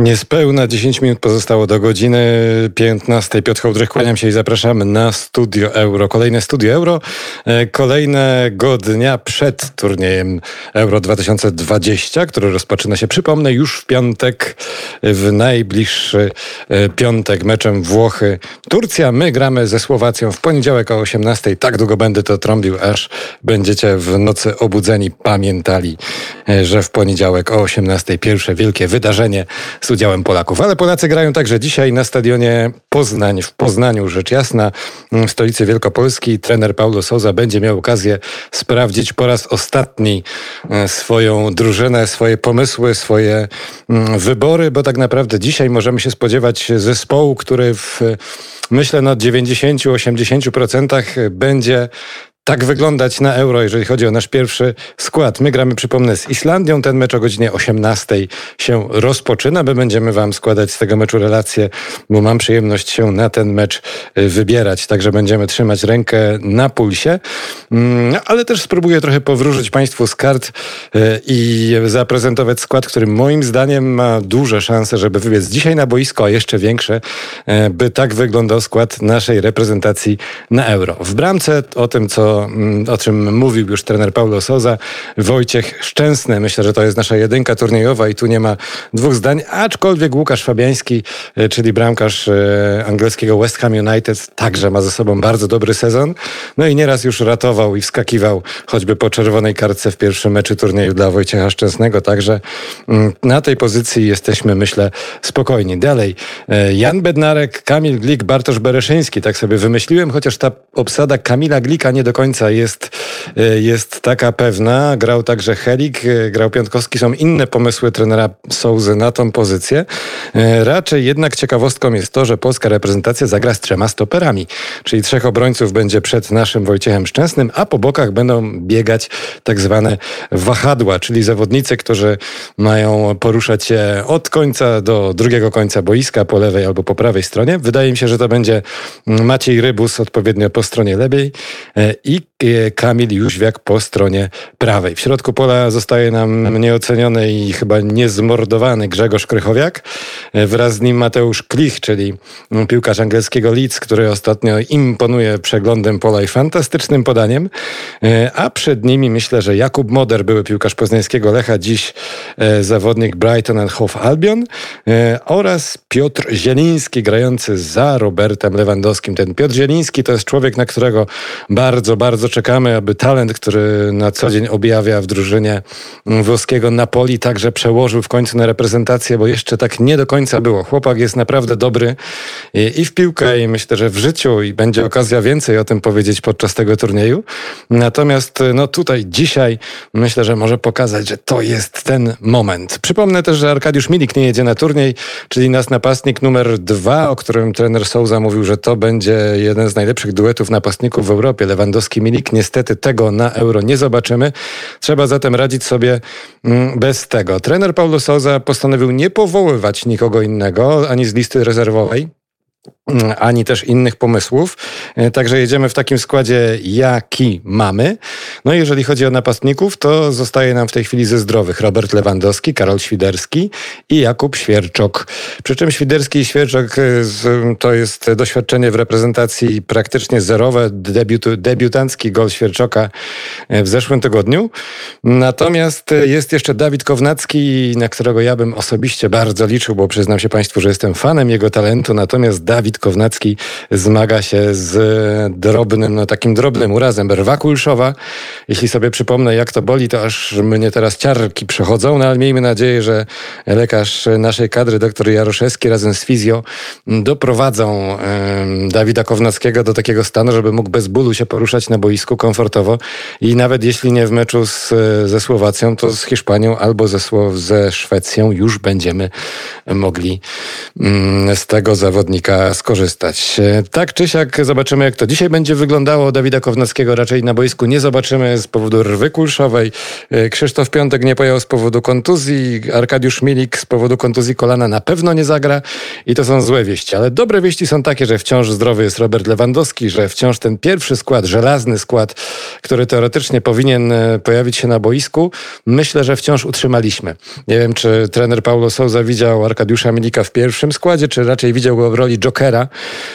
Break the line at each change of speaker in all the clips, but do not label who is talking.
Niespełna 10 minut pozostało do godziny 15. Piotr Hołdrych, kłaniam się i zapraszamy na Studio Euro. Kolejne Studio Euro, e, kolejnego dnia przed turniejem Euro 2020, który rozpoczyna się, przypomnę, już w piątek, w najbliższy e, piątek meczem Włochy-Turcja. My gramy ze Słowacją w poniedziałek o 18. Tak długo będę to trąbił, aż będziecie w nocy obudzeni, pamiętali, e, że w poniedziałek o 18. pierwsze wielkie wydarzenie udziałem Polaków. Ale Polacy grają także dzisiaj na stadionie Poznań, w Poznaniu, rzecz jasna, w stolicy Wielkopolski. Trener Paulo Souza będzie miał okazję sprawdzić po raz ostatni e, swoją drużynę, swoje pomysły, swoje mm, wybory, bo tak naprawdę dzisiaj możemy się spodziewać zespołu, który w myślę na 90-80% będzie tak wyglądać na euro, jeżeli chodzi o nasz pierwszy skład. My gramy, przypomnę, z Islandią. Ten mecz o godzinie 18 się rozpoczyna. My będziemy Wam składać z tego meczu relacje, bo mam przyjemność się na ten mecz y, wybierać. Także będziemy trzymać rękę na pulsie. Mm, ale też spróbuję trochę powróżyć Państwu z kart y, i zaprezentować skład, który moim zdaniem ma duże szanse, żeby wybiec dzisiaj na boisko, a jeszcze większe, y, by tak wyglądał skład naszej reprezentacji na euro. W bramce o tym, co Mm, o czym mówił już trener Paulo Souza. Wojciech Szczęsny. Myślę, że to jest nasza jedynka turniejowa i tu nie ma dwóch zdań, aczkolwiek Łukasz Fabiański, e, czyli bramkarz e, angielskiego West Ham United, także ma ze sobą bardzo dobry sezon. No i nieraz już ratował i wskakiwał choćby po czerwonej kartce w pierwszym meczu turnieju dla Wojciecha Szczęsnego, także mm, na tej pozycji jesteśmy, myślę, spokojni. Dalej, e, Jan Bednarek, Kamil Glik, Bartosz Bereszyński, tak sobie wymyśliłem, chociaż ta obsada Kamila Glika nie do końca końca jest, e, jest taka pewna. Grał także Helik, e, grał Piątkowski. Są inne pomysły trenera Souzy na tą pozycję. E, raczej jednak ciekawostką jest to, że polska reprezentacja zagra z trzema stoperami, czyli trzech obrońców będzie przed naszym Wojciechem Szczęsnym, a po bokach będą biegać tak zwane wahadła, czyli zawodnicy, którzy mają poruszać się od końca do drugiego końca boiska, po lewej albo po prawej stronie. Wydaje mi się, że to będzie Maciej Rybus odpowiednio po stronie lewej i Kamil Jóźwiak po stronie prawej. W środku pola zostaje nam nieoceniony i chyba niezmordowany Grzegorz Krychowiak. Wraz z nim Mateusz Klich, czyli piłkarz angielskiego Leeds, który ostatnio imponuje przeglądem pola i fantastycznym podaniem. A przed nimi myślę, że Jakub Moder, były piłkarz poznańskiego Lecha, dziś e, zawodnik Brighton and Hove Albion e, oraz Piotr Zieliński, grający za Robertem Lewandowskim. Ten Piotr Zieliński to jest człowiek, na którego bardzo, bardzo czekamy, aby talent, który na co dzień objawia w drużynie włoskiego Napoli, także przełożył w końcu na reprezentację, bo jeszcze tak nie do końca było. Chłopak jest naprawdę dobry i w piłkę, i myślę, że w życiu i będzie okazja więcej o tym powiedzieć podczas tego turnieju. Natomiast no tutaj dzisiaj myślę, że może pokazać, że to jest ten moment. Przypomnę też, że Arkadiusz Milik nie jedzie na turniej, czyli nasz napastnik numer dwa, o którym trener Souza mówił, że to będzie jeden z najlepszych duetów napastników w Europie. Lewandowski Niestety tego na euro nie zobaczymy. Trzeba zatem radzić sobie mm, bez tego. Trener Paulo Souza postanowił nie powoływać nikogo innego ani z listy rezerwowej ani też innych pomysłów. E, także jedziemy w takim składzie, jaki mamy. No i jeżeli chodzi o napastników, to zostaje nam w tej chwili ze zdrowych Robert Lewandowski, Karol Świderski i Jakub Świerczok. Przy czym Świderski i Świerczok e, to jest doświadczenie w reprezentacji praktycznie zerowe. Debiut, debiutancki gol Świerczoka e, w zeszłym tygodniu. Natomiast jest jeszcze Dawid Kownacki, na którego ja bym osobiście bardzo liczył, bo przyznam się Państwu, że jestem fanem jego talentu. Natomiast Dawid Kownacki zmaga się z drobnym, no takim drobnym urazem brwa kulszowa. Jeśli sobie przypomnę, jak to boli, to aż mnie teraz ciarki przechodzą, no ale miejmy nadzieję, że lekarz naszej kadry, dr Jaroszewski razem z fizjo doprowadzą Dawida Kownackiego do takiego stanu, żeby mógł bez bólu się poruszać na boisku komfortowo i nawet jeśli nie w meczu z, ze Słowacją, to z Hiszpanią albo ze, ze Szwecją już będziemy mogli mm, z tego zawodnika skorzystać. Tak czy siak zobaczymy, jak to dzisiaj będzie wyglądało. Dawida Kownackiego raczej na boisku nie zobaczymy z powodu rwy kulszowej. Krzysztof Piątek nie pojechał z powodu kontuzji. Arkadiusz Milik z powodu kontuzji kolana na pewno nie zagra. I to są złe wieści. Ale dobre wieści są takie, że wciąż zdrowy jest Robert Lewandowski, że wciąż ten pierwszy skład, żelazny skład, który teoretycznie powinien e, pojawić się na boisku, myślę, że wciąż utrzymaliśmy. Nie wiem, czy trener Paulo Souza widział Arkadiusza Milika w pierwszym składzie, czy raczej widział go w roli jokera,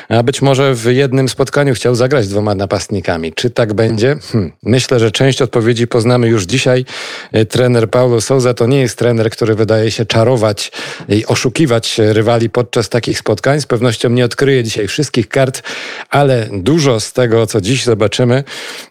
a być może w jednym spotkaniu chciał zagrać dwoma napastnikami. Czy tak będzie? Hm. Myślę, że część odpowiedzi poznamy już dzisiaj. E, trener Paulo Souza to nie jest trener, który wydaje się czarować i oszukiwać rywali podczas takich spotkań. Z pewnością nie odkryje dzisiaj wszystkich kart, ale dużo z tego, co dziś zobaczymy,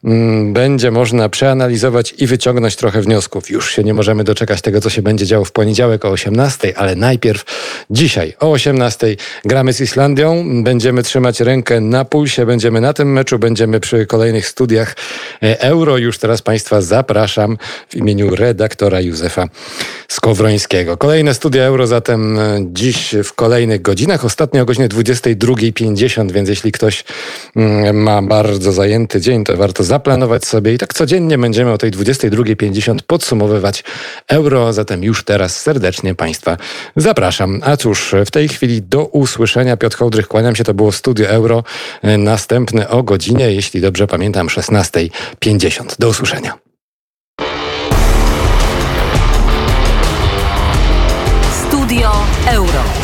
mm, będzie można przeanalizować i wyciągnąć trochę wniosków. Już się nie możemy doczekać tego, co się będzie działo w poniedziałek o 18, ale najpierw dzisiaj o 18 gramy z Islandią. Będziemy trzymać rękę na pulsie, będziemy na tym meczu, będziemy przy kolejnych studiach e, Euro. Już teraz Państwa zapraszam w imieniu redaktora Józefa Skowrońskiego. Kolejne studia Euro zatem e, dziś w kolejnych godzinach. Ostatnio o godzinie 22.50, więc jeśli ktoś mm, ma bardzo zajęty dzień, to warto zaplanować sobie i tak codziennie będziemy o tej 22.50 podsumowywać Euro. Zatem już teraz serdecznie Państwa zapraszam. A cóż, w tej chwili do usłyszenia. Piotr Hołdrych, kłaniam się. To było Studio Euro. E, następne o godzinie, jeśli dobrze pamiętam, 16.50. Do usłyszenia.
Studio Euro.